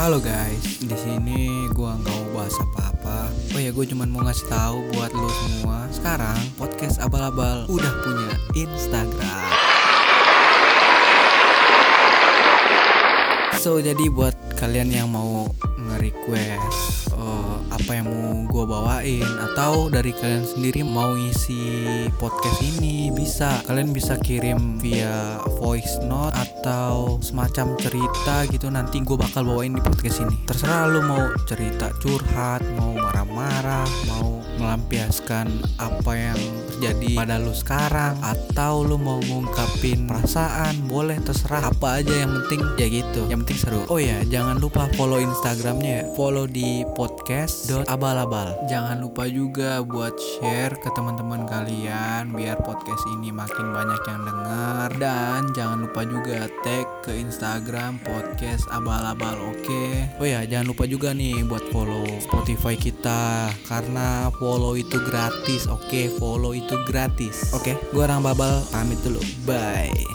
Halo guys, di sini gua nggak mau bahas apa-apa. Oh ya, gue cuma mau ngasih tahu buat lo semua. Sekarang podcast abal-abal udah punya Instagram. So jadi buat kalian yang mau nge-request uh, apa yang mau gue bawain? Atau dari kalian sendiri mau isi podcast ini? Bisa. Kalian bisa kirim via voice note atau semacam cerita gitu. Nanti gue bakal bawain di podcast ini. Terserah lu mau cerita curhat mau marah-marah mau melampiaskan apa yang terjadi pada lu sekarang atau lu mau ngungkapin perasaan boleh terserah. Apa aja yang penting ya gitu. Yang penting seru. Oh ya jangan lupa follow instagramnya ya. Follow di podcast abal-abal. Jangan lupa juga buat share ke teman-teman kalian biar podcast ini makin banyak yang denger. Dan jangan lupa juga tag ke instagram podcast abal-abal oke? Oh ya jangan lupa juga nih buat follow spotify kita. Karena follow itu gratis oke? Follow itu gratis. Oke. Gua orang babal pamit dulu. Bye